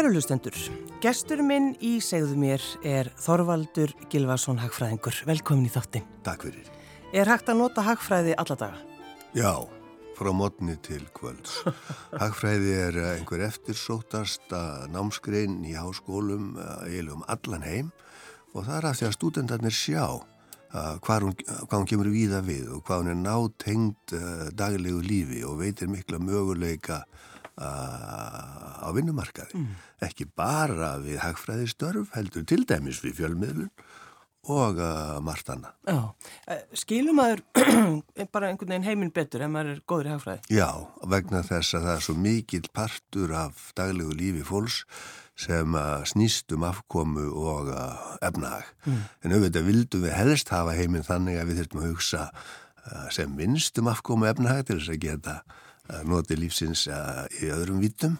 Kæru hlustendur, gestur minn í segðu mér er Þorvaldur Gilvarsson Hagfræðingur. Velkomin í þáttin. Takk fyrir. Er hægt að nota hagfræði alla daga? Já, frá mótni til kvölds. Hagfræði er einhver eftirsótasta námskrein í háskólum eiginlega um allan heim og það er að því að stúdendarnir sjá hvað hún, hvað hún kemur víða við og hvað hún er nátengt uh, daglegu lífi og veitir mikla möguleika á vinnumarkaði. Mm. Ekki bara við hagfræði störf, heldur til dæmis við fjölmiðlun og uh, margt annað. Já, skilum maður bara einhvern veginn heiminn betur ef maður er góður í hagfræði? Já, vegna þess að það er svo mikill partur af daglegu lífi fólks sem uh, snýst um afkomu og uh, efnahag. Mm. En auðvitað vildum við helst hafa heiminn þannig að við þurfum að hugsa sem minnst um afkomu efnahag til þess að geta noti lífsins í öðrum vítum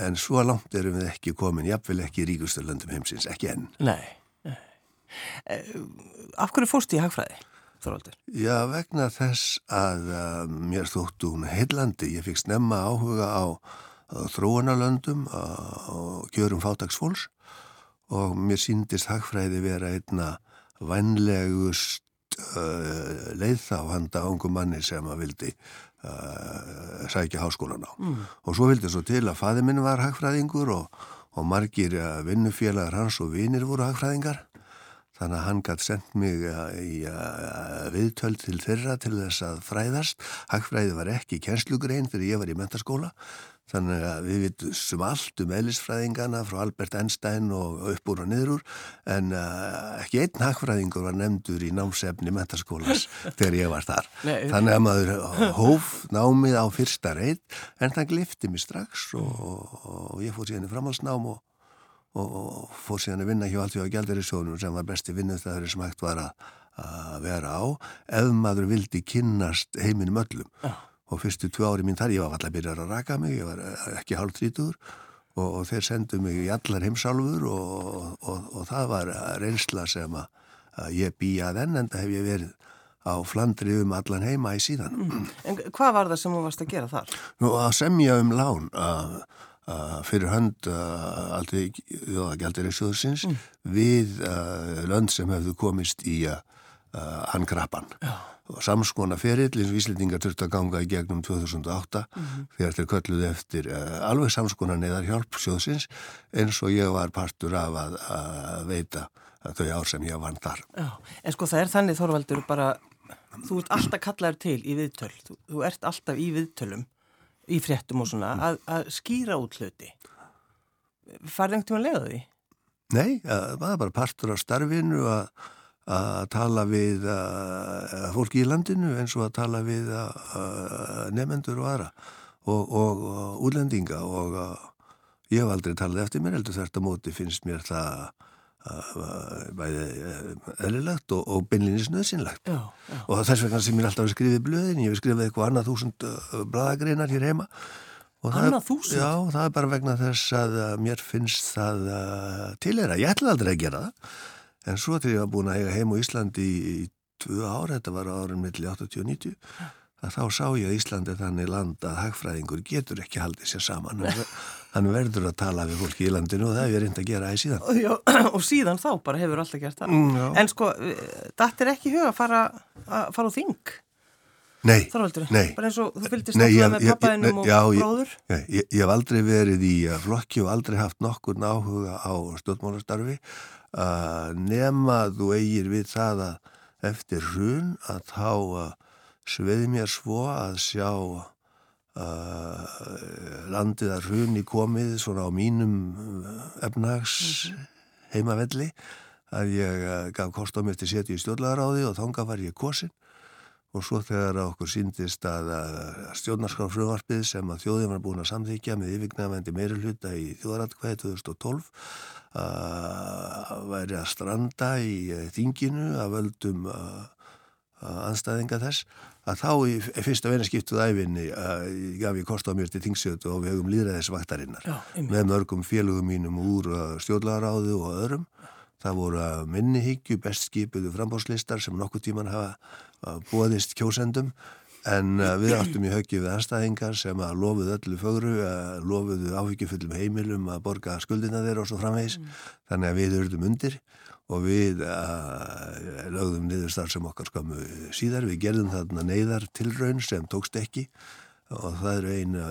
en svo langt erum við ekki komin jafnvel ekki í ríkustu löndum heimsins, ekki enn. Nei, nei. Af hverju fórst í hagfræði, Þorvaldur? Já, vegna þess að uh, mér þóttu hún heillandi. Ég fikk snemma áhuga á, á þróunarlöndum og gjörum fátagsfólks og mér síndist hagfræði vera einna vannlegust uh, leið þá handa ángum manni sem að vildi uh, sækja háskólan á. Mm. Og svo vildi svo til að faði minn var hagfræðingur og, og margir uh, vinnufélagar hans og vinir voru hagfræðingar. Þannig að hann gætt sendt mig uh, í uh, viðtöld til þeirra til þess að fræðast. Hagfræði var ekki kjenslugrein þegar ég var í mentaskóla. Þannig að við vitum allt um eðlisfræðingana frá Albert Einstein og upp úr og niður úr en uh, ekki einn hagfræðingur var nefndur í námsefni mentaskólas þegar ég var þar. Nei, Þannig að maður hóf námið á fyrsta reynd en það glifti mig strax og, og ég fór síðan í framhalsnám og, og fór síðan að vinna hjá allt við á Gjaldarísjónum sem var besti vinnustæður sem hægt var að, vera á ef maður vildi kynnast heiminum öllum. Já og fyrstu tvö ári mín þar, ég var alltaf að byrja að raka mig, ég var eh, ekki hálf trítur og, og þeir sendu mig í allar heimsálfur og, og, og það var reynsla sem að, að ég býja þenn en það hef ég verið á flandri um allan heima í síðan. Mm. En hvað var það sem þú varst að gera þar? Nú að semja um lán að fyrir hönd uh, aldrei gældir í sjóðsins mm. við uh, lönd sem hefðu komist í hann grappan. Já samskona ferill eins og Íslandingar þurfti að ganga í gegnum 2008 mm -hmm. þegar þeir kölluði eftir uh, alveg samskona neðar hjálp sjóðsins eins og ég var partur af að, að veita að þau ár sem ég vann þar. Já, en sko það er þannig Þorvaldur bara, þú ert alltaf kallaður til í viðtöl, þú, þú ert alltaf í viðtölum, í fréttum og svona, að, að skýra út hluti. Farði einhvern tíma að lega því? Nei, það var bara partur af starfinu að að tala við uh, fólki í landinu eins og að tala við nefendur og aðra og, og, og útlendinga og ég hef aldrei talað eftir mér heldur þetta móti finnst mér það eðlilegt og, og beinlinis nöðsynlegt og þess vegna sem ég alltaf skrifið blöðin, ég hef skrifið eitthvað annað þúsund bladagreinar hér heima. Annað þúsund? Já, það er bara vegna þess að mér finnst það tilera, ég ætla aldrei að gera það. En svo þegar ég var búin að eiga heim á Íslandi í, í tvö ár, þetta var árin melli 80 og 90, að þá sá ég að Íslandi þannig land að hagfræðingur getur ekki haldið sér saman. Hann verður að tala við fólki í landinu og það ég reynd að gera í síðan. Og, já, og síðan þá bara hefur alltaf gert það. Mm, en sko, þetta er ekki huga að fara, að fara á þing? Nei, Þorvaldur, nei. Bara eins og þú fylgist náttúrulega með pappaðinum og já, bróður? Já, ég, ég hef aldrei verið í flokki og aldrei haft nokkur náhuga á stjórnmálastarfi að nema þú eigir við það að eftir hrun að þá sveiði mér svo að sjá uh, landið að hrun í komið svona á mínum efnags mhm. heimavelli að ég gaf kost á mér til setju í stjórnlagaráði og þánga var ég kosin og svo þegar okkur síndist að stjórnarskrafröðvarpið sem að þjóðin var búin að samþykja með yfirgnafendi meiri hluta í þjóðaratkvæði 2012 að væri að stranda í eh, þinginu að völdum anstæðinga þess að þá í fyrsta veinaskiptuð æfinni gaf ég kost á mér til þingsjötu og við höfum líðræðisvaktarinnar með mörgum félögum mínum úr stjórnlagaráðu og öðrum. Það voru að minnihyggju best skipuðu frambáslistar sem nokkuð tíman hafa bóðist kjósendum. En uh, við áttum í höggi við anstæðingar sem að lofuð öllu fögru, uh, lofuðu áhyggjufullum heimilum að borga skuldina þeirra og svo framvegis. Þannig að við urðum undir og við uh, lögðum niður starf sem okkar skamu síðar. Við gerðum þarna neyðar tilraun sem tókst ekki og það eru einu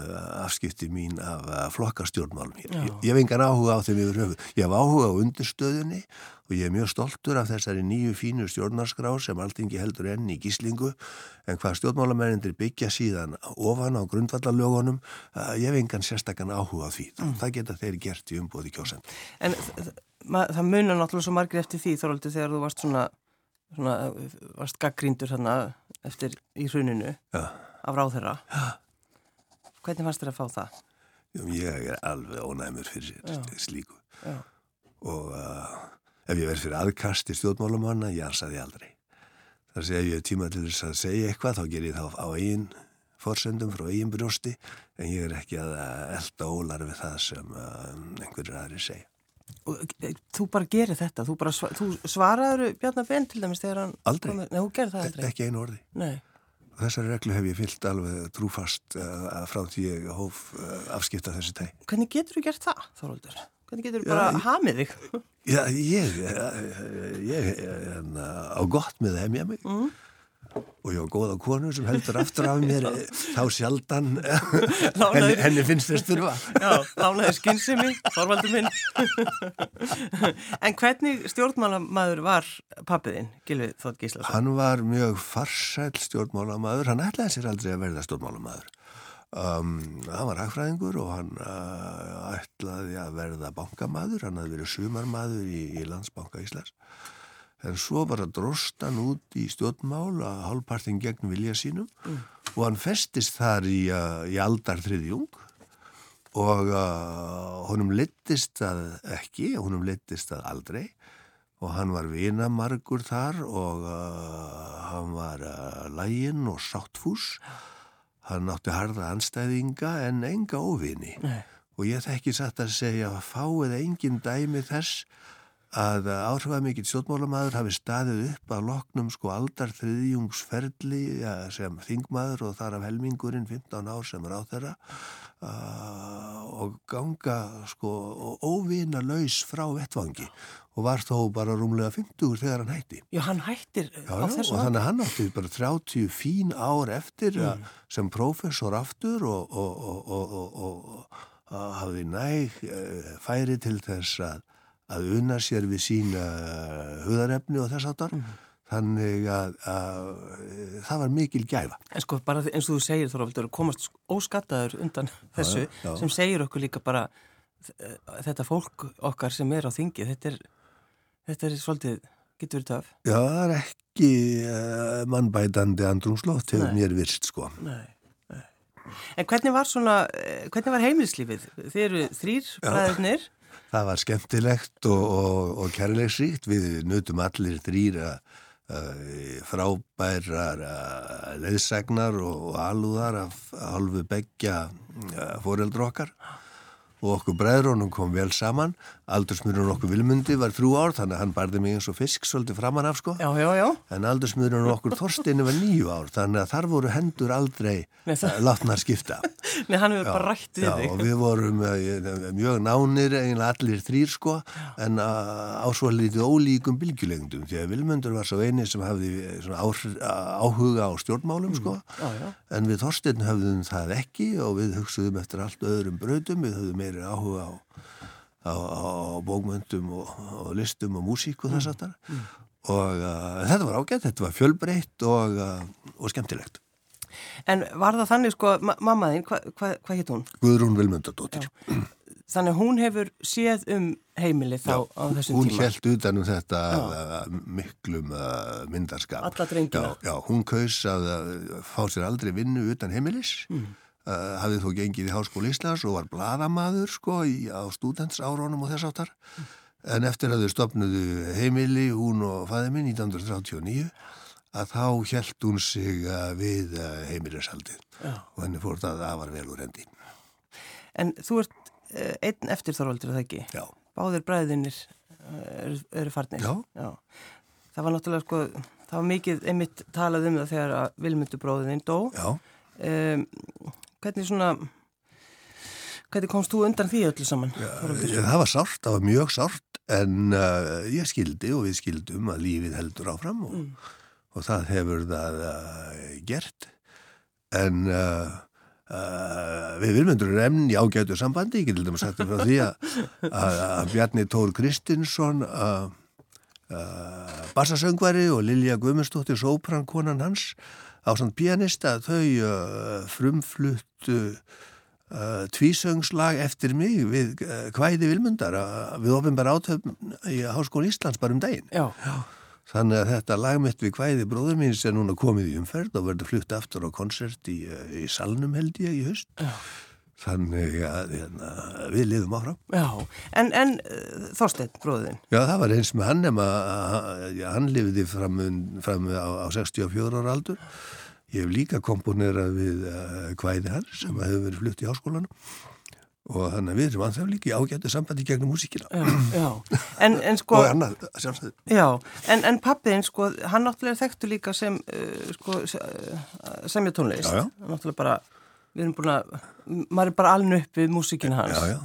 afskipti mín af uh, flokkastjórnmálum. Ég, ég, ég hef engan áhuga á þeim yfir höfuð. Ég hef áhuga á undirstöðunni og ég er mjög stoltur af þessari nýju fínu stjórnarskrá sem alltingi heldur enn í gíslingu en hvað stjórnmálamennir byggja síðan ofan á grundvallalögunum ég hef engan sérstakann áhuga á því. Mm. Það geta þeir gert í umbúði kjósend. En það munar náttúrulega svo margir eftir því Þorvaldur þegar þú varst svona, svona varst gaggríndur hérna eftir í hruninu ja. af ráðherra. Ja. Hvernig fannst þér að fá það? Ég er alveg ónæmur fyrir Já. slíku Já. og uh, ef ég verð fyrir aðkast í stjórnmálamanna, ég ansaði aldrei. Þar sé ef ég er tíma til þess að segja eitthvað, þá ger ég það á eigin fórsendum frá eigin brjósti, en ég er ekki að elda ólar við það sem uh, einhverjir aðri segja. Eh, þú bara gerir þetta, þú, bara, þú svaraður Bjarnar Benn til dæmis þegar hann... Aldrei, Nei, aldrei. ekki einu orði. Nei. Þessari reglu hef ég fyllt alveg trúfast uh, frá því ég hóf uh, afskipta þessi tæ. Hvernig getur þú gert það, Þorvaldur? Hvernig getur þú bara ja, hamið þig? Já, ég, ég, ég hérna, á gott með það hef ég mig. Mm og ég var góða konu sem heldur aftur af mér þá sjaldan. Henni, henni finnst þess þurfa. Já, lánaði skynsimi, forvaldur minn. En hvernig stjórnmálamæður var pappiðinn, Gilvið Þótt Gíslason? Hann var mjög farsæl stjórnmálamæður hann ætlaði sér aldrei að verða stjórnmálamæður um, hann var hagfræðingur og hann uh, ætlaði að verða bankamæður, hann hafði verið sumarmæður í, í Landsbanka Íslands en svo bara dróst hann út í stjórnmál að hálfpartin gegn vilja sínum. Mm. og hann festist þar í, uh, í aldar þriðjung og uh, honum litist að ekki, honum litist að aldrei. Og hann var vinamargur þar og uh, hann var uh, lægin og sáttfús. Hann átti harða anstæðinga en enga óvini. Nei. og ég þekki satt að segja fáið engin dæmi þess að áhrifamikill stjórnmálamæður hafi staðið upp að loknum sko aldar þriðjungsferli ja, sem þingmaður og þar af helmingurinn 15 ár sem er á þeirra uh, og ganga sko óvina laus frá vettvangi og var þó bara rúmlega 50 þegar hann hætti. Já, hann hættir já, á þessu. Og þannig hann átti bara 30 fín ár eftir mm. sem professor aftur og, og, og, og hafði næg eh, færi til þess að að unna sér við sína huðarefni og þess aftar mm. þannig að, að, að það var mikil gæfa. En sko bara eins og þú segir Þorvaldur, komast óskattaður undan þessu já, já. sem segir okkur líka bara þetta fólk okkar sem er á þingi þetta er, þetta er svolítið getur verið töf. Já, það er ekki uh, mannbætandi andrumslótt hefur mér virst sko. Nei. En hvernig var svona, eh, hvernig var heimilslífið? Þið eru þrýr bræðurnir það var skemmtilegt og, og, og kærleiksríkt. Við nutum allir þrýra uh, frábærar uh, leðsegnar og alúðar af halvu begja fóreldra okkar og okkur bræðrónum kom vel saman. Aldursmjörnum okkur vilmundi var þrjú ár þannig að hann barði mig eins og fisk svolítið framann af sko. Já, já, já. en aldursmjörnum okkur Þorstinni var nýju ár þannig að þar voru hendur aldrei látnar skipta. Nei, hann hefur bara rætt við þig. og við vorum uh, mjög nánir eiginlega allir þrýr sko. En á svo litið ólíkum bylgjulengdum því að vilmundur var svo eini sem hafði áhuga á stjórnmálum sko. Mm. en við Þorstin höfðum það ekki og við hugsaðum eftir allt öðrum bröðum við höfðum meiri áhuga á, á, á bókmöndum og, og listum og músík og þess að það mm. og uh, þetta var ágætt, þetta var fjölbreytt og, uh, og skemmtilegt En var það þannig sko, mammaðinn, hvað hva, hva hitt hún? Guðrún Vilmundadóttir Þannig hún hefur séð um heimili þá Já, á þessum hún tíma. Hún held utan um þetta uh, miklum uh, myndarskap. Alla drengina. Já, já, hún kaus að fá sér aldrei vinnu utan heimilis. Mm. Uh, hafði þó gengið í Háskóli Íslands og var bladamadur sko í, á stúdentsárónum og þess áttar mm. en eftir að þau stopnuðu heimili hún og fæði minn 1939 að þá held hún sig uh, við uh, heimilishaldið og henni fór það að var vel úr hendi En þú ert einn eftir þorvaldur, eða ekki? Já Báðir bræðinir eru, eru farnir Já. Já Það var náttúrulega sko það var mikið einmitt talað um það þegar að Vilmundur bróðin dó. Já. Um, hvernig svona, hvernig komst þú undan því öllu saman? Já, það var sárt, það var mjög sárt en uh, ég skildi og við skildum að lífið heldur áfram og, mm. og það hefur það uh, gert en uh, við vilmyndur emn í ágætu sambandi, ég getum sagt frá því að, að, að Bjarni Tór Kristinsson bassasöngvari og Lilja Guðmundsdóttir sópran konan hans á svona pianista þau frumfluttu tvísöngslag eftir mig við hvæði vilmundar við ofinbæra átöfn í Háskóla Íslands bara um daginn. Já. Þannig að þetta lagmitt við hvæði bróður mín sem núna komið í umferð og verður flutt aftur á konsert í, í Salnum held ég í höst. Já. Þannig að hérna, við liðum áfram. Já, en, en uh, Þorstein, bróðin? Já, það var eins með hann nema hann lifiði fram, fram á, á 64 ára aldur Ég hef líka komponerað við hvæði uh, hans sem hefur verið flutt í háskólanum og þannig að við erum anþá líka í ágættu sambandi gegnum músíkina. En, en sko... Og annað. Já, en, en pappiðin sko, hann náttúrulega þekktu líka sem uh, sko, semja tónlist. Já, já. Náttúrulega bara, við erum búin að, maður er bara aln upp við músíkina hans. Já, já.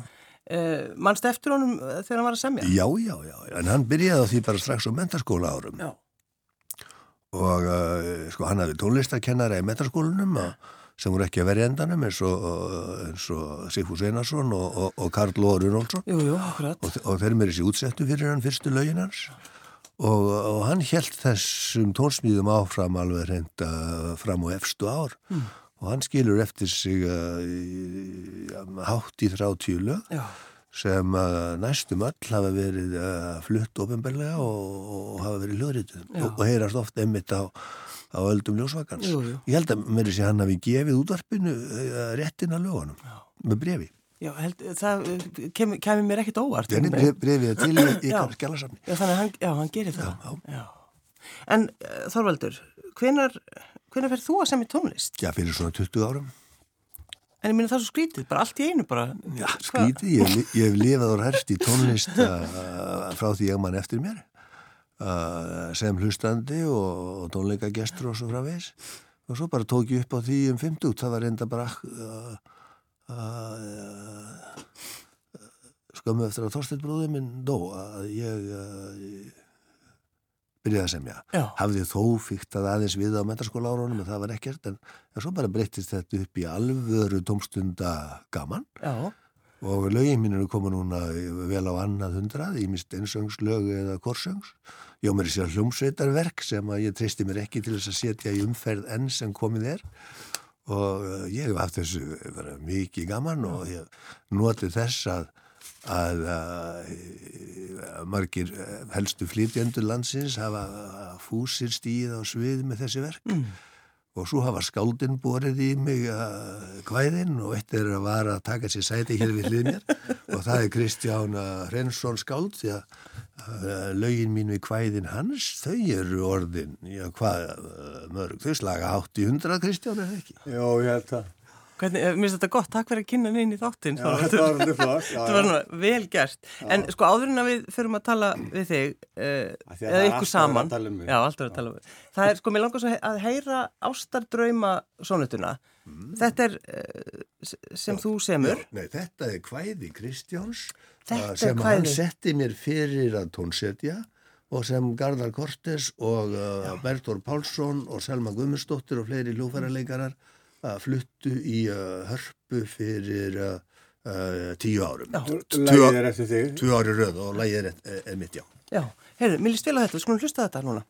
Uh, Mannst eftir honum þegar hann var að semja? Já, já, já. En hann byrjaði á því bara strax á mentarskóla árum. Já og uh, sko hann hafði tónlistarkennara í metraskólanum sem voru ekki að vera í endanum eins og, eins og Sigfús Einarsson og, og, og Karl Lóður Runolfsson og, og þeir með þessi útsettu fyrir hann fyrstu lögin hans og hann held þessum tónsmýðum áfram alveg reynda fram á efstu ár mm. Og hann skilur eftir sig í, hátt í lög Já sem næstum öll hafa verið flutt ofinbeglega og, og hafa verið hljóðrítið og, og heyrast ofta einmitt á, á öldum ljósvakans. Jú, jú. Ég held að mér er sér hann hafi gefið útvarpinu réttin að lögunum Já. með brefi. Já, held, það kemur kem mér ekkit óvart. Þannig bref, brefið er til í, í skjálasamni. Já, þannig að hann, hann gerir það. Já, já. En Þorvaldur, hvenar, hvenar fer þú að semja tónlist? Já, fyrir svona 20 árum. En ég minna það er svo skrítið, bara allt í einu bara. Já, skrítið, ég, ég hef lifað og herst í tónlist uh, frá því ég mann eftir mér uh, sem hlustandi og, og tónleikagestur og svo frá veis og svo bara tók ég upp á því um 50, það var enda bara uh, skömmu eftir að Þorstein bróði minn dó að ég byrjaði að semja. Já. Hafði þó fyrkt að aðeins við á mentarskóla árunum en það var ekkert en, en svo bara breyttist þetta upp í alvöru tómstunda gaman Já. og lögin mín eru komið núna vel á annað hundrað, ég mist einsöngslög eða korsöngs. Ég á mér sér hljómsveitarverk sem að ég treysti mér ekki til þess að setja í umferð enn sem komið er og uh, ég hef haft þessu mikið gaman og ég noti þess að að, að margir eh, helstu flytjendur landsins hafa fúsir stíð á svið með þessi verk mm. og svo hafa skáldin borið í mig hvæðin og eitt er að vara að taka sér sæti hér við hlið mér og það er Kristján Rensson skáld því að lögin mín við hvæðin hans þau eru orðin, já hvað mörg, þau slaga átt í hundra Kristján er það ekki? Já, ég held Hvernig, mér finnst þetta gott, takk fyrir að kynna inn í þáttinn. Já, þetta var alveg flott. Þetta var náttúrulega vel gert. Já. En sko áðurinn að við förum að tala við þig, uh, eða ykkur saman. Um Já, alltaf að tala um við. Það er sko, mér langar svo að heyra ástardrauma sónutuna. Mm. Þetta er uh, sem já, þú semur. Já, nei, þetta er hvæði Kristjáns þetta sem hann setti mér fyrir að tónsetja og sem Gardar Kortes og uh, Bertor Pálsson og Selma Gummistóttir og fleiri hljófærarleikarar fluttu í uh, hörpu fyrir uh, uh, tíu árum. Lægið er eftir þig. Tvu ári röð og lægið er, er, mitt, já. Já, heyrðu, mér líst vel á þetta, skulum hlusta þetta núna.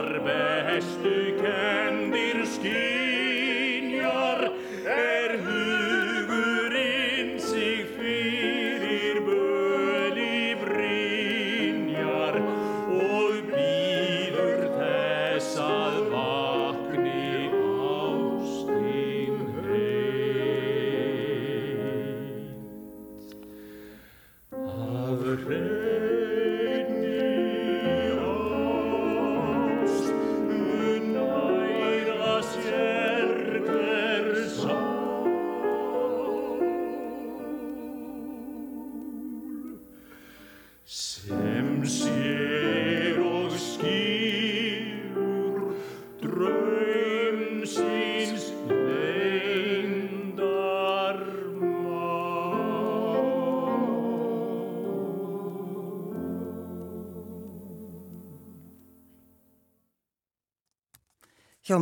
arvestykendir skil.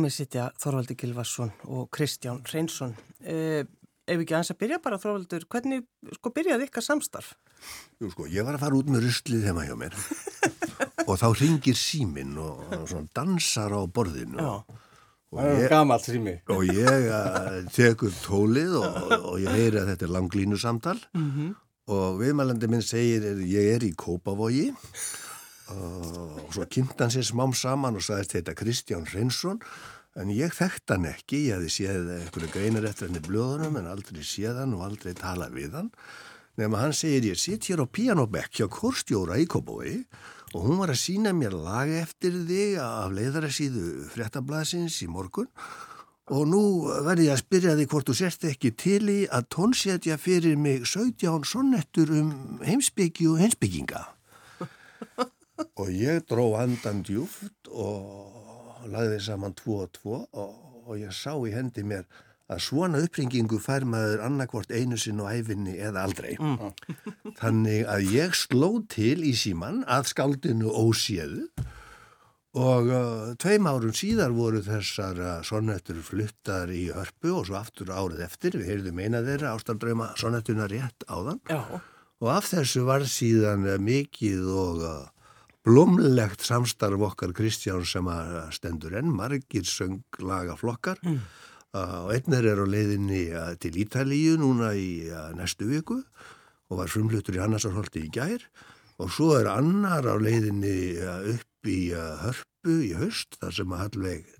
Mig sitja Þorvaldur Gilvarsson og Kristján Reynsson. Eh, ef ekki aðeins að byrja bara, Þorvaldur, hvernig sko byrjaði ykkar samstarf? Jú sko, ég var að fara út með ruslið heima hjá mér og þá ringir síminn og, og svona dansar á borðinu Já. og Það er ég, gamalt sími. og ég uh, tek upp tólið og, og ég heyri að þetta er langlínu samtal Mhm. og viðmælandi minn segir er, ég er í Kópavogi og svo kynnt hann sér smám saman og sagðist þetta Kristján Reynsson en ég þekkt hann ekki, ég hefði séð einhverju greinar eftir henni blöðunum en aldrei séð hann og aldrei talað við hann nema hann segir ég sitt hér á pianobekk hjá Korstjóra í Kópavogi og hún var að sína mér lag eftir þig af leiðarasíðu fréttablasins í morgun og nú verði ég að spyrja þig hvort þú sérst ekki til í að tónsetja fyrir mig 17 sonnettur um heimsbyggi og heimsbygginga. og ég dró andan djúft og lagði saman tvo og tvo og, og ég sá í hendi mér að svona uppringingu fær maður annarkvort einu sinn og æfinni eða aldrei. Þannig að ég sló til í síman að skaldinu óséðu og uh, tveim árum síðar voru þessar uh, sonnettur fluttar í hörpu og svo aftur árið eftir. Við heyrðum eina þeirra ástandrauma sonnettuna rétt áðan Já. og af þessu var síðan uh, mikið og blómlegt samstarf okkar Kristján sem að stendur enn margir sönglagaflokkar mm. og einnir er á leiðinni uh, til Ítalíu núna í uh, næstu viku og var frumlutur í Hannarsarholti í gær og svo er annar á leiðinni uh, upp í Hörpu í haust þar sem að Hallveig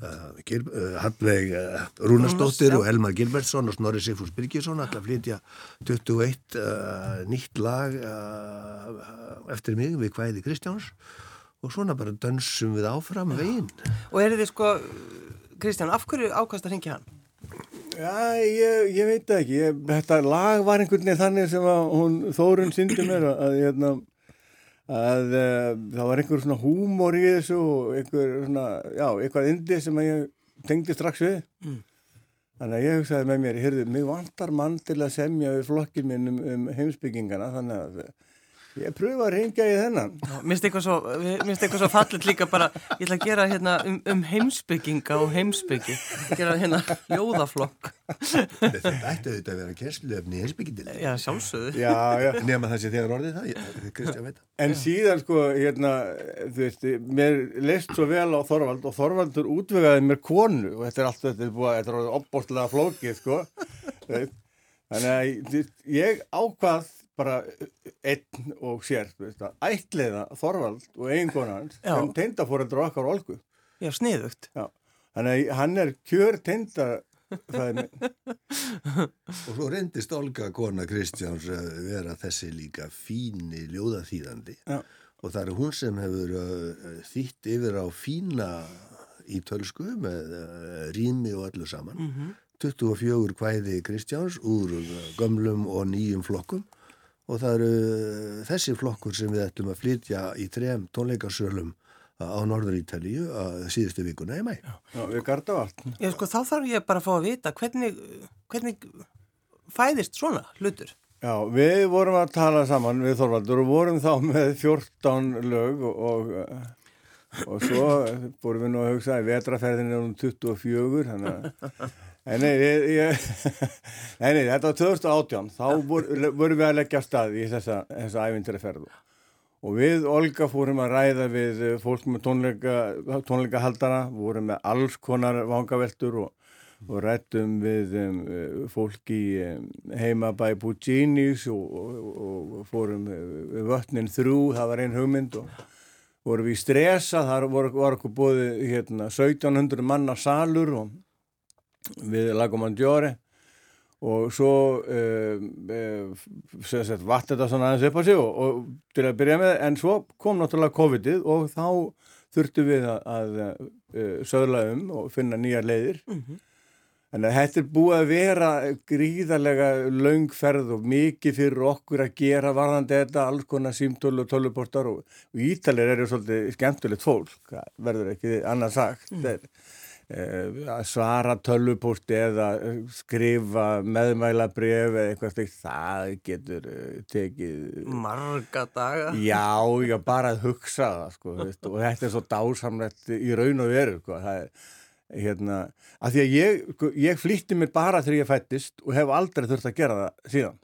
Hallveig uh, Rúnastóttir og Helmar Gilbertsson og Snorri Sigfús Birgisson ætla að flytja 21 uh, nýtt lag uh, eftir mig við kvæði Kristjáns og svona bara dönsum við áfram veginn. Og er þið sko, Kristján, af hverju ákast að ringja hann? Já, ég, ég veit ekki. Ég, þetta lag var einhvern veginn þannig sem að hún, Þórun syndi mér að, að, hérna, að uh, það var einhver svona húmor í þessu og einhver svona, já, eitthvað indi sem ég tengdi strax við. Mm. Þannig að ég hugsaði með mér, heyrðu, mig vantar mann til að semja við flokkin minn um, um heimsbyggingana, þannig að ég pröfa að ringja í þennan. Svo, minnst eitthvað svo fallit líka bara, ég ætla að gera hérna um, um heimsbygginga og heimsbyggi, gera hérna ljóðaflokk. Þetta ætti auðvitað að vera kerslöfni í heimsbyggindinni. Já, sjálfsögðu. Já, já. Nefna það sé þegar orðið það, ég, Kristján veit það. En síðan sko, hérna, þú veist, mér leist svo vel á Þorvald og Þorvaldur útvegaði mér konu og þetta er allt, þetta er búið, þetta er opbóstlega flókið, sko. Þannig að ég ákvað bara einn og sér, ætliða Þorvald og eiginkona hans Já. sem teindaforeldra okkar Olgu. Já, sniðugt. Já. Þannig að hann er kjör minn. Og svo reyndist Olga kona Kristjáns að vera þessi líka fíni ljóðaþýðandi Já. og það er hún sem hefur uh, þýtt yfir á fína í tölsku með uh, rými og öllu saman. Mhm. 24 kvæði Kristjáns úr gömlum og nýjum flokkum og það eru þessi flokkur sem við ætlum að flytja í trem tónleikarsölum á Norður Ítalíu að síðustu vikuna í mæ. Já, við garda allt. Já, sko, þá þarf ég bara að fá að vita hvernig, hvernig fæðist svona hlutur. Já, við vorum að tala saman við Þorvaldur og vorum þá með 14 lög og, og, og svo vorum við nú að hugsa að vetraferðin er um 24, þannig að nei, ég, ég, nei, nei, þetta var 2018, þá vor, vorum við að leggja stað í þessa, þessa ævindri ferðu. Og við, Olga, fórum að ræða við fólk með tónleika, tónleikahaldara, vorum með alls konar vangaveltur og, og rættum við um, fólk í um, heimabæ Puccinis og, og, og fórum við vötnin þrjú, það var einn hugmynd og vorum við í stresa, þar var, var okkur búið hérna, 1700 manna salur og við Lagomandjóri og svo uh, uh, vatt þetta svona aðeins upp á sig og, og til að byrja með en svo kom náttúrulega COVID-ið og þá þurftu við að, að uh, söðla um og finna nýja leiðir mm -hmm. en þetta er búið að vera gríðarlega laungferð og mikið fyrir okkur að gera varðandi þetta, alls konar símtölu og töluportar og, og ítalir eru svolítið skemmtilegt fólk, verður ekki annað sagt mm. að svara tölvupústi eða skrifa meðmælabref eða eitthvað stíkt, það getur tekið marga daga. Já, já, bara að hugsa það sko, og þetta er svo dásamlegt í raun og veru sko, það er hérna, að því að ég, sko, ég flýtti mér bara þegar ég fættist og hef aldrei þurft að gera það síðan.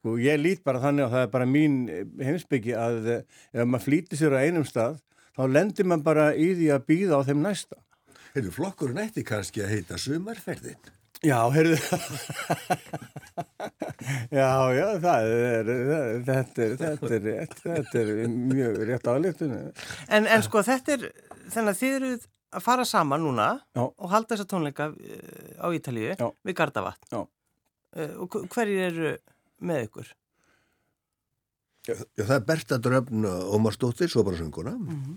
Sko, ég lít bara þannig og það er bara mín heimsbyggi að ef maður flýtti sér á einum stað þá lendir maður bara í því að býða á þeim næsta Hefur flokkurinn eftir kannski að heita sumarferðin? Já, heyrðu Já, já, það er þetta er, þetta er, rétt, þetta er mjög rétt aðlýttun en, en sko þetta er þannig að þið eruð að fara saman núna já. og halda þessa tónleika á Ítalíu já. við Gardavatn já. og hverjir eru með ykkur? Já, það er Berta Dröfn Ómarsdóttir, Sobarasönguna mm -hmm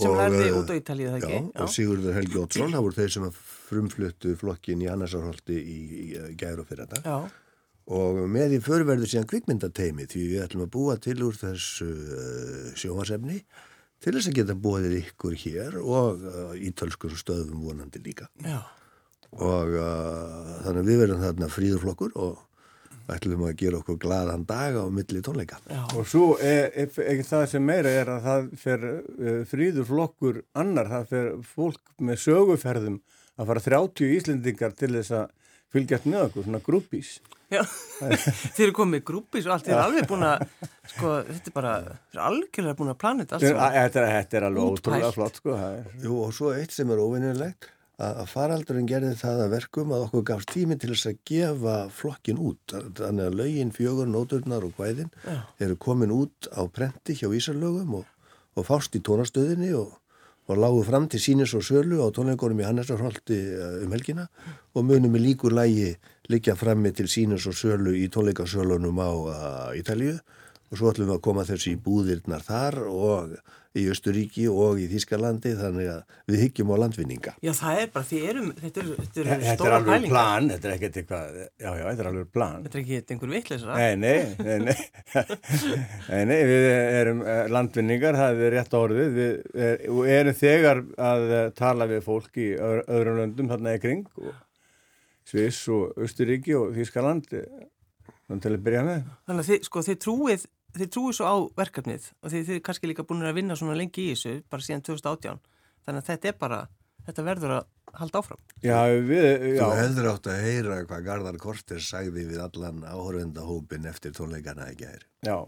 sem lærði út á Ítalið, það ekki? Já, já. og Sigurður Helgi Ótsson, það voru þeir sem frumfluttu flokkin í Hannarsarholti í, í, í gæru fyrir þetta og með í förverðu síðan kvikmyndateimi því við ætlum að búa til úr þessu uh, sjómasefni til þess að geta búið ykkur hér og uh, ítölskur stöðum vonandi líka já. og uh, þannig að við verðum þarna fríðurflokkur og ætlum að gera okkur gladan dag á milli tónleika. Já. Og svo er, er, er það sem meira er að það fer uh, fríður flokkur annar, það fer fólk með söguferðum að fara 30 íslendingar til þess að fylgjast með okkur, svona grúpís. Já, þeir eru komið grúpís og allt, þeir eru alveg búin að, sko, þetta er bara, þeir eru algjörlega búin að alls. Þetta, þetta er alveg ótrúlega flott, sko. Jú, og svo eitt sem er óvinnilegt að faraldurinn gerði það að verkum að okkur gafst tími til þess að gefa flokkin út. Þannig að lögin, fjögur, nóturnar og hvæðin Já. eru komin út á prenti hjá Ísarlögum og, og fást í tónastöðinni og, og lágu fram til sínis og sölu á tónleikonum í Hannesarholti eh, um helgina og munum í líkur lægi liggja frammi til sínis og sölu í tónleikasölunum á uh, Ítalíu og svo ætlum við að koma þessi í búðirnar þar og í Östuríki og í Þískalandi þannig að við hyggjum á landvinninga. Já það er bara, því erum, þetta eru er stóra pælingar. Þetta er alveg plan, þetta er ekkert eitthvað, já já, þetta er alveg plan. Þetta er ekki einhver vittleysra. Nei, nei, nei, nei, nei, nei, við erum eh, landvinningar, það er rétt orðið, við er, erum þegar að eh, tala við fólk í öðrum löndum þarna í kring, Sviss og Östuríki og Þískaland, eh, þannig til að byrja með. Þannig að þið, sko, þið trúið þið trúið svo á verkefnið og þið, þið er kannski líka búin að vinna svona lengi í þessu bara síðan 2018 þannig að þetta er bara, þetta verður að halda áfram. Já, við, já. Þú hefður átt að heyra hvað Garðar Korter sagði við allan áhörvendahópin eftir tónleikana ekki að heyra. Já.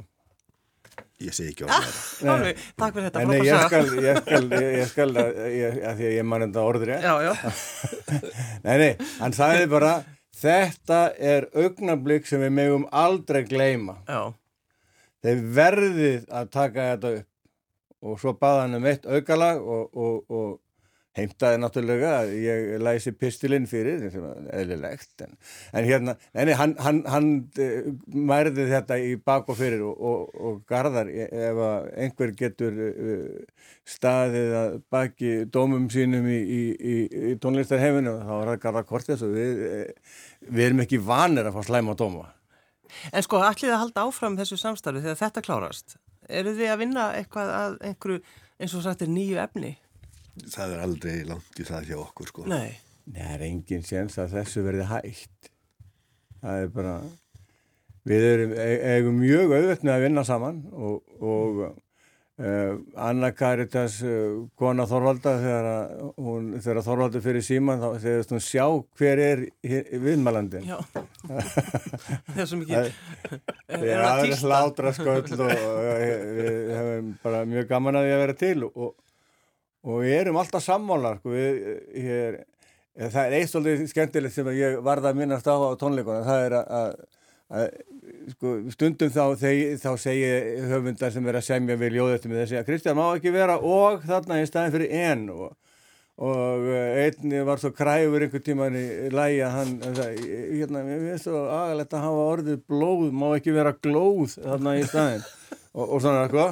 Ég segi ekki orðið það. Nei, takk fyrir þetta. En ég skal, ég skal, ég skal, ég, að því að ég man þetta orður ég. Já, já. nei, nei, hann sagði bara, þetta er augnablík sem við megum aldrei gleyma. Já þeir verðið að taka þetta upp. Og svo baða hann um eitt aukalag og, og, og heimtaði náttúrulega að ég læsi pistilinn fyrir, eðlilegt en, en hérna, enni, hann, hann, hann uh, mærði þetta í bak og fyrir og, og, og garðar e, ef einhver getur uh, staðið að baki dómum sínum í, í, í, í tónlistarhefinu þá er það garðar kortið við, við erum ekki vanir að fá slæma dóma En sko, ætlið að halda áfram þessu samstarfi þegar þetta klárast? Eru þið að vinna eitthvað að einhverju, eins og sagt er nýju efni? Það er aldrei langt í það hjá okkur sko. Nei. Nei, það er engin séns að þessu verði hægt. Það er bara, við erum, e- eigum mjög auðvelt með að vinna saman og, og uh, Anna Karitas, uh, kona Þorvalda, þegar, að hún, þegar Þorvaldur fyrir síman, þá þegar hún sjá hver er viðmælandin. Já. Það er svo mikið. Það er hlátra sköld og við hefum bara mjög gaman að því að vera til og, og við erum alltaf sammálar, sko, við, hér, það er eitt svolítið skemmtilegt sem ég varða að minnast á á tónleikona, það er að, sko, stundum þá, þeir, þá segi höfundar sem er að semja við ljóðettum með þessi að Kristján má ekki vera og þarna í staðin fyrir en og, og einni var svo kræfur einhver tíman í lægi að hann sagði, hérna, mér finnst svo agalegt að hafa orðið blóð, má ekki vera glóð þarna í staðin og, og svona sko.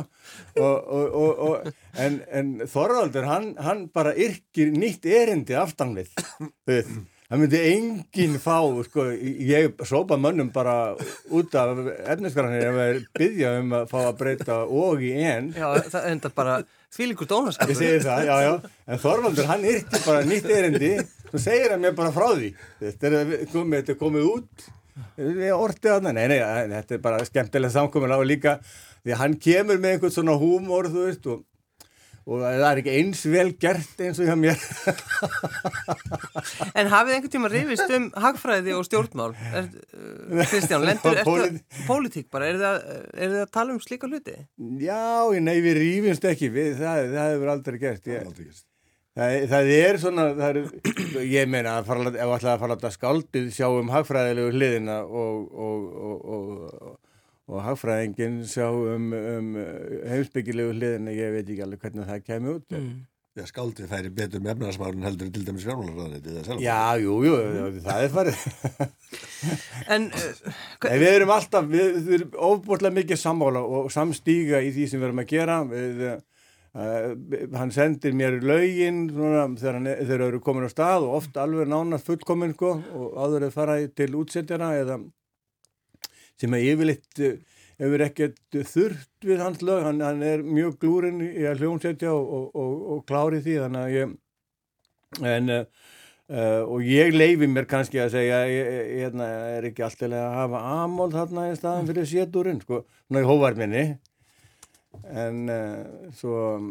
Og, en, en Þorvaldur hann, hann bara yrkir nýtt erindi aftan við það myndi enginn fá sko, ég sópa mönnum bara út af efnisgranir ef er byggja um að fá að breyta og í en. Já, það enda bara þvílingur dónaskapur. Ég segi það, já, já, en Þorvaldur hann yrkir bara nýtt erindi. Og segir hann mér bara frá því. Þetta er komið, þetta er komið út. Við ortið að það, nei, nei, þetta er bara skemmtilega samkominlega og líka því hann kemur með einhvern svona húmor þú veist og, og það er ekki eins vel gert eins og hjá mér En hafið einhvern tíma rifist um hagfræði og stjórnmál er, uh, Kristján, lendur Pólit- eftir pólitík bara, er þið, að, er þið að tala um slíka hluti? Já, nei, við rýfumst ekki við, það, það hefur aldrei gert ég, Aldrei gerst. það, það er svona það er, ég meina að fara, ef ætlaði að fara að skáldið sjá um hagfræðilegu hliðina og, og, og, og og hagfræðingin sjá um, um heimsbyggilegu hliðina, ég veit ekki alveg hvernig það kemur út. Mm. Já, skáldið færi betur með efnarsmárun heldur til dæmis sjálf. Já, jú, jú, það er farið. En uh, Nei, við erum alltaf, við, við erum ofbúrlega mikið sammála og samstíga í því sem við erum að gera. Við, uh, hann sendir mér lögin svona, þegar, hann, þegar eru komin á stað og oft alveg nánast fullkomin sko, og áður að fara til útsettjara eða sem er yfirleitt uh, hefur ekkert þurft við hans lög, hann, hann er mjög glúrin í að hljónsetja og, og, og, og klári því þannig að ég en, uh, og ég leifi mér kannski að segja ég, ég hérna, er ekki alltaf að hafa amól þarna í staðan fyrir séturinn sko, svona í hóvarminni. En uh, svo um,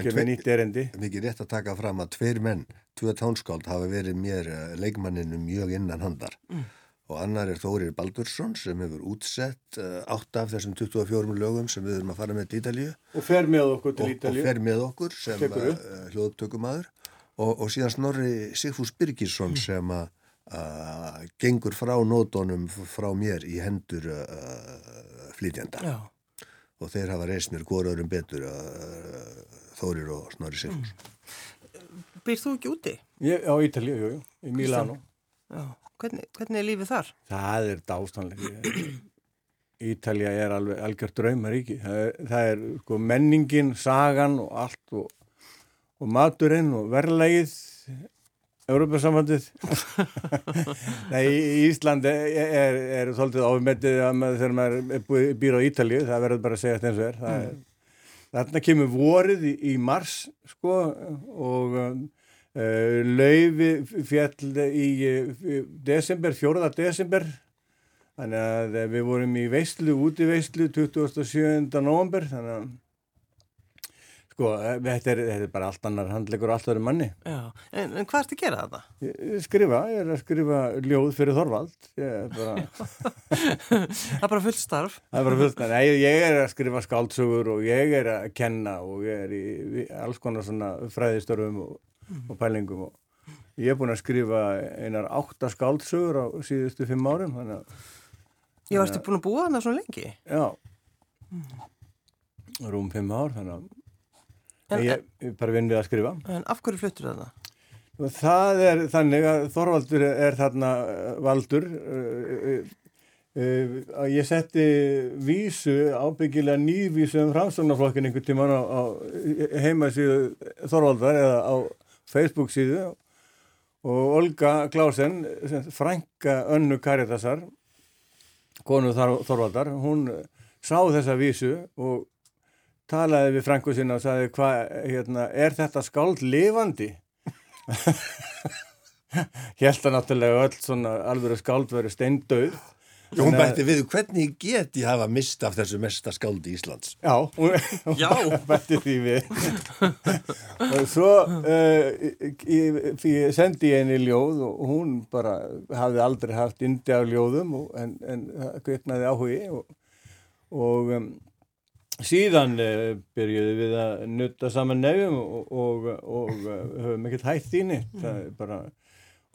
kemur nýtt erindi. Mikið rétt að taka fram að tveir menn, tvö tánskáld hafa verið mér leikmanninu mjög innan handar. Mm. Og annar er Þórir Baldursson sem hefur útsett uh, átt af þessum 24 lögum sem við erum að fara með til Ítalíu. Og fer með okkur til og, og Ítalíu. fer með okkur sem uh, upp. hljóðtökumadur og, og síðan Snorri Sigfús Birgisson sem að uh, gengur frá nótonum frá mér í hendur uh, flytjanda já, og þeir hafa reist mér góraðurum betur uh, Þórir og Snorri Sigfús. Býr þú ekki úti? ég, á Ítalíu, jú, jú, í Milano. Já, hvernig, hvernig er lífið þar? Það er dástanlega. Ítalja er alveg algjör draumaríki. Það er, það er sko, menningin, sagan og allt og, og maturinn og verðlegið, Európa-sambandið. Nei, Íslandi er, er, er svolítið maður, þegar maður er býr á Ítalju, það verður bara að segja þetta eins og er. Er Þarna kemur vorið í, í mars sko og uh, laufi fjall í uh, desember, 4. desember þannig að eh, við vorum í veislu, úti veislu 27. november þannig að sko, eh, þetta er, þetta er bara allt annar handlegur og allt öðru manni. Já, en, en hvað ertu að gera þetta? Skrifa, ég er að skrifa ljóð fyrir Þorvald, ég er bara... það er bara fullt starf. Það er bara fullt, nei, ég er að skrifa skáldsögur og ég er að kenna og ég er í, í alls konar svona fræðistörfum og, og pælingum og ég er búin að skrifa einar átta skáldsögur á síðustu fimm árum, þannig að, Ég varstu búin að búa þarna svona lengi. já, rúm fimm ár, þannig að En, ég, ég bara vinn við að skrifa. en af hverju fluttur þarna? Og það er þannig að Þorvaldur er þarna uh, valdur uh, uh, uh, að ég setti vísu, ábyggilega nývísu um framstofnaflokkin einhvern tíman á, á heimasíðu Þorvaldar eða á Facebook síðu og Olga Klásen, frænka önnu Karitasar, konu Þor- Þorvaldar, hún eh, sá þessa vísu og talaði við frængu sinna og sagði hvað, hérna, er þetta skáld lifandi? Hjælta náttúrulega öll svona alveg skáld verið steindauð. Hún Þannig að- bætti við, hvernig get ég hafa mist af þessu mesta skáldi Íslands? Já, hún, Já. bætti því við. og svo uh, ég, ég sendi ég henni ljóð og hún bara hafði aldrei haft indi af ljóðum og, en, en það kviknaði áhugi og, og um, síðan uh, byrjuði við að nutta saman nefjum og, og, og uh, höfum ekkert hætt þínu. Það er bara...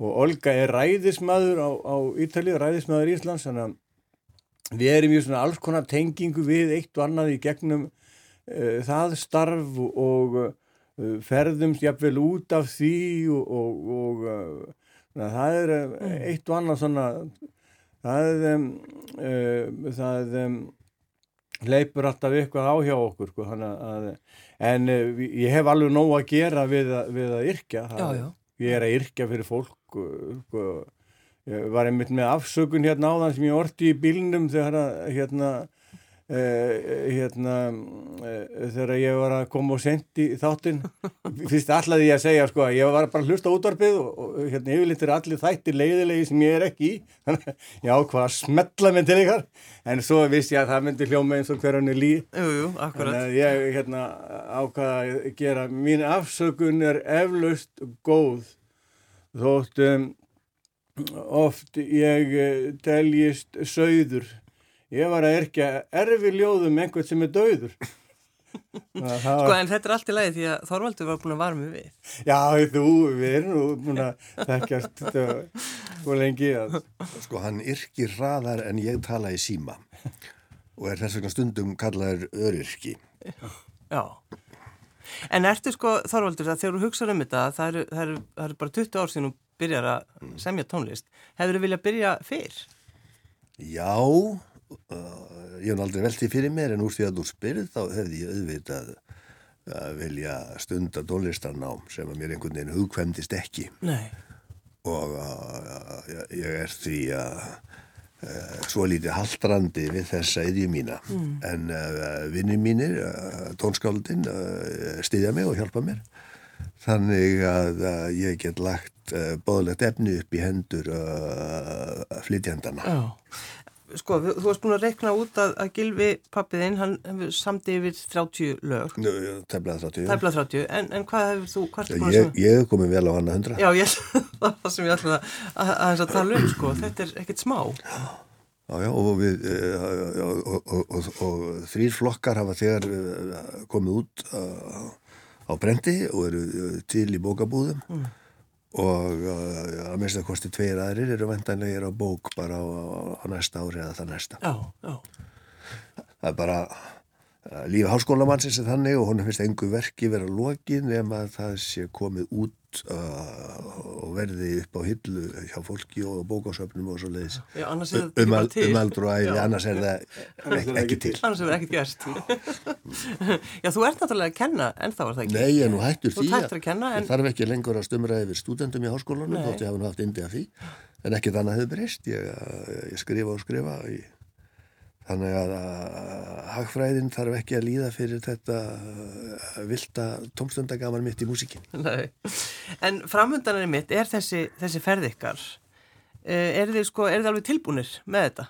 Og Olga er ræðismadur á, á Ítalið, ræðismadur Íslands, þannig að við erum í svona alls konar tengingu við eitt og annað í gegnum uh, það starf og, uh, ferðumst jafnvel út af því og, og, og uh, það er uh, eitt og annað svona það um, það um, leipur alltaf eitthvað á hjá okkur sko, að, en ég hef alveg nóg að gera við, að- við að yrkja. Já, já. ég er að yrkja fyrir fólk sko, ég var einmitt með afsökun hérna áðan sem ég orti í bílnum þegar að hérna uh, hérna uh, þegar ég var að koma og sendi þáttinn. Fyrst allaði ég að segja sko að ég var bara að hlusta á útvarpið og, og hérna yfirleitt er allir þættir leiðilegi sem ég er ekki í. Þannig að ég ákvað að smetla mig til ykkar? En svo vissi ég að það myndi hljóma eins og hverjum er lí. Þannig að ég hérna ákvaða að gera, mín afsökun er eflaust góð þótt um, oft ég eh, teljist sögður. Ég var að erkja erfi ljóðum einhvern sem er döður. Sko, var, en þetta er allt í lagi því að Þorvaldur var búin að vara mig við. já, þú, við erum nú búin að þekkjast svo lengi að Sko, hann yrkir hraðar en ég tala í síma og er þess vegna stundum kallaður öryrki. Já. En ertu sko, Þorvaldur, að þegar þú hugsaður um þetta, það eru, það eru, það eru bara 20 ár síðan þú byrjar að semja tónlist. Hefur þú viljað byrja fyrr? Já, uh, ég hef aldrei veltið fyrir mér en úr því að þú spyrð þá hefði ég auðvitað að vilja stunda tónlistarnám sem að mér einhvern veginn hugkvæmdist ekki Nei. og uh, ég- er því að uh, svo lítið haldrandi við þessa yðju mína. En uh, vinni mínir, uh, tónskáldin uh, styðja mig og hjálpa mér. Þannig að ég get lagt bóðlegt efni upp í hendur flytjandana Já. Sko, þú varst búin að rekna út að, að Gilvi pappiðinn, hann hefur samdi yfir 30 lög, Nú, Teflað 30 tæfla 30, en, en hvað hefur þú, hvað ertu búin að Ég, er komin vel á annað hundra Já, ég, það það sem ég ætlaði að, að, tala um, sko, þetta er ekkert smá. Já, já, og, við, uh, og, og, og, og, og þrýr flokkar hafa þegar uh, komið út uh, á brendi og eru til í bókabúðum og uh, að minnst að kosti tveir aðrir eru vendanlegir á bók bara á, á, á næsta ári eða það næsta. Já, já, Það er bara lífi háskólamannsins er þannig og honum finnst engu verki vera lokið nema að það sé komið út uh, og verði upp á hillu hjá fólki og bókásöfnum og svo leiðis. já, er um, til. um aldur og Já. annars er það ekki, ekki til. Annars hefur ekkert gerst. já, þú ert náttúrulega að kenna, en þá var það ekki. Nei, ég er nú hættur því að kenna, en- ég þarf ekki lengur að stumra yfir stúdendum í háskólanum, þótt ég hafa nú haft indi af því, en ekkert annað hefur breyst, ég, ég skrifa og skrifa í, þannig að, að hagfræðin þarf ekki að líða fyrir þetta vilda tómstundagaman mitt í músikin. Nei. En framöndanari mitt er þessi, þessi ferð ykkar. Eh, Er þið sko, er þið alveg tilbúnir með þetta?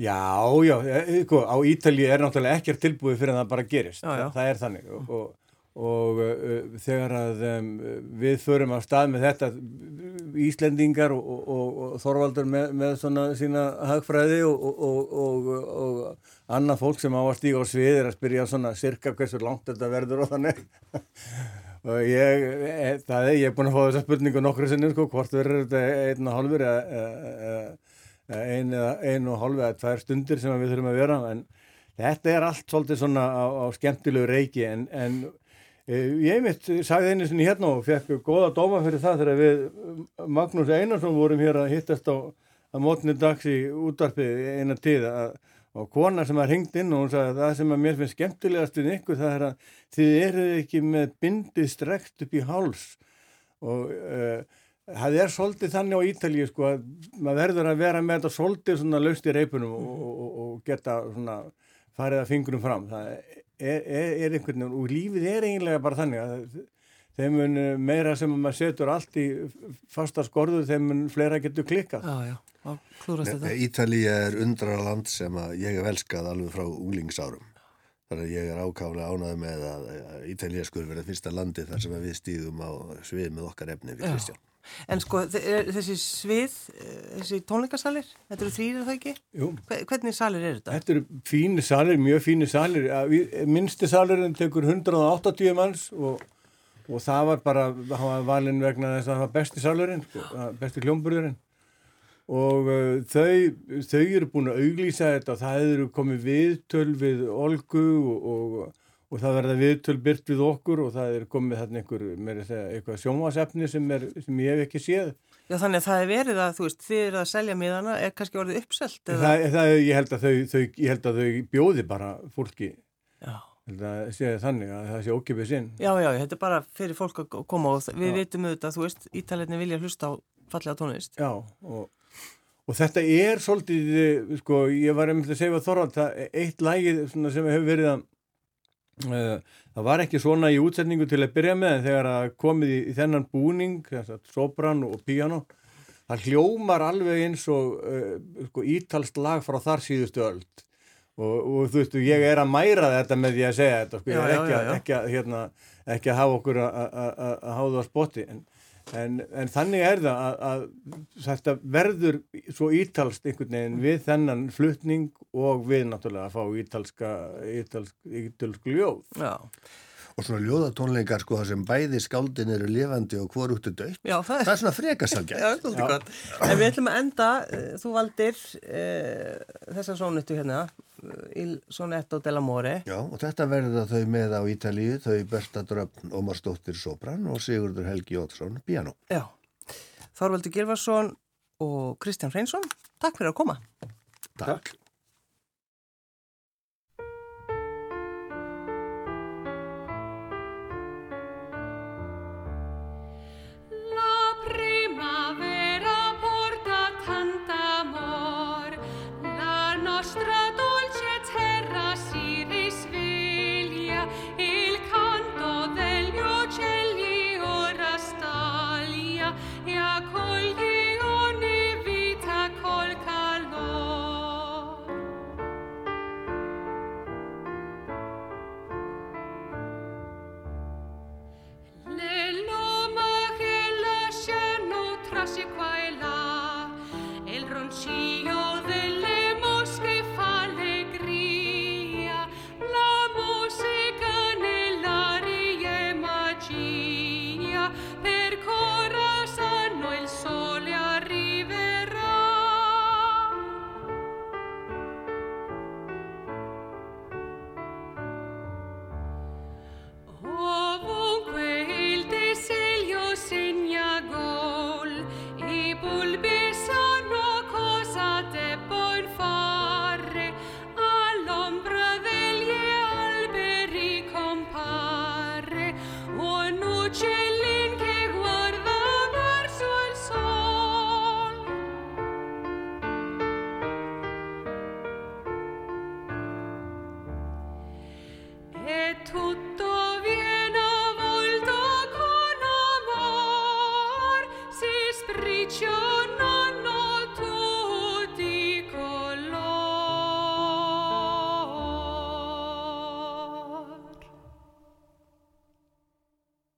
Já, já, e, sko, á Ítalíu er náttúrulega ekkert tilbúið fyrir en það bara gerist. Já, já. Það er þannig og, og, og uh, þegar að um, við förum á stað með þetta Íslendingar og, og, og, Þorvaldur með, með svona sína hagfræði og, og, annað fólk sem á að stíga á svið er að spyrja svona cirka hversu langt þetta verður og þannig. og ég, e, það er, ég er búin að fá þessa spurningu nokkru sinni, sko, hvort verður þetta einn og hálfur eða, eða, eða ein, eða ein og hálf eða tvær stundir sem við þurfum að vera en þetta er allt svolítið svona á, á skemmtilegu reiki en, en e, ég mitt sagði einu sinni hérna og fekk góða dóma fyrir það þegar við Magnús Einarsson vorum hér að hittast á að mótni dags í útvarpi eina tíð að og kona sem að ringd inn og hún sagði að það sem að mér finnst skemmtilegast við ykkur það er að þið eruð ekki með bindið strekt upp í háls og uh, það er svolítið þannig á Ítalíu sko að maður verður að vera með þetta svolítið svona laust í reipunum og, og, og geta svona farið að fingurum fram. Það er, er, er einhvern veginn og lífið er eiginlega bara þannig að þeim mun meira sem maður setur allt í fasta skorðu þeim mun fleira getur klikkað. Já, já, þetta. Ítalíja er undrarland sem að ég hef elskað alveg frá unglingsárum. Þannig að ég er ákáflega ánægð með að Ítalíja skur verið fyrsta landi þar sem við stíðum á svið með okkar efni við Já. Kristján. En sko, þe- þessi svið, eh, þessi tónleikasalir, þetta eru þrýr er það ekki? Jú. Hve- Hvernig salir eru þetta? Þetta eru fínir salir, mjög fínir salir. Minnsti salurinn tekur 180 manns og, og það var bara, hann var valinn vegna þess að það var besti salurinn, sko, besti hljómburðurinn. Og uh, þau, þau eru búin að auglýsa þetta og það eru komið viðtöl við Olgu og, og, og það verða viðtöl byrt við okkur og það er komið þarna einhver, eitthvað sjónvasefni sem, er, sem ég hef ekki séð. Já, þannig að það er verið að, þú veist, þið eru að selja miðana, er kannski orðið uppselt? Það, það, ég, held þau, þau, ég held að þau bjóði bara fólki Já. Ég held að sé þannig að það sé ókipið sinn. Já, já, þetta er bara fyrir fólk að koma og við vitum auðvitað, þú veist, ítalegni vilja hlusta á fallega tónlist. Já, og, og þetta er svolítið, eh, sko, ég var einmitt að segja að Þorvald, það er eitt lægið sem hefur verið að, það var ekki svona í útsetningu til að byrja með, en þegar að komið í, í þennan búning, sopran og piano, það hljómar alveg eins og uh, sko, ítalst lag frá þar síðustu öld. Og, og þú veist, ég er að mæra þetta með því að segja þetta, sko, Já, ekki, já, já. ekki, að, hérna, ekki að hafa okkur að hafa það á spotti, en, en, en þannig er það að, að þetta verður svo ítalst einhvern veginn við þennan flutning og við náttúrulega að fá ítalska, ítalsk, ítalsk ljóð. Já, Og svona ljóðatónleikar sko þar sem bæði skáldin eru lifandi og hvorugt er dött. það er... Það er svona frekasalgætt. Já, það er gott. En við ætlum að enda, eh, þú valdir uh, þessa sónuttu hérna, eh, Il Sonetto dell'Amore. Já, og þetta verða þau með á Ítalíu, þau Berta Dröfn, Ómar Stóttir Sopran og Sigurður Helgi Jótsson Piano. Já, Þorvaldur Gilvarsson og Kristján Hreinsson, takk fyrir að koma. Takk.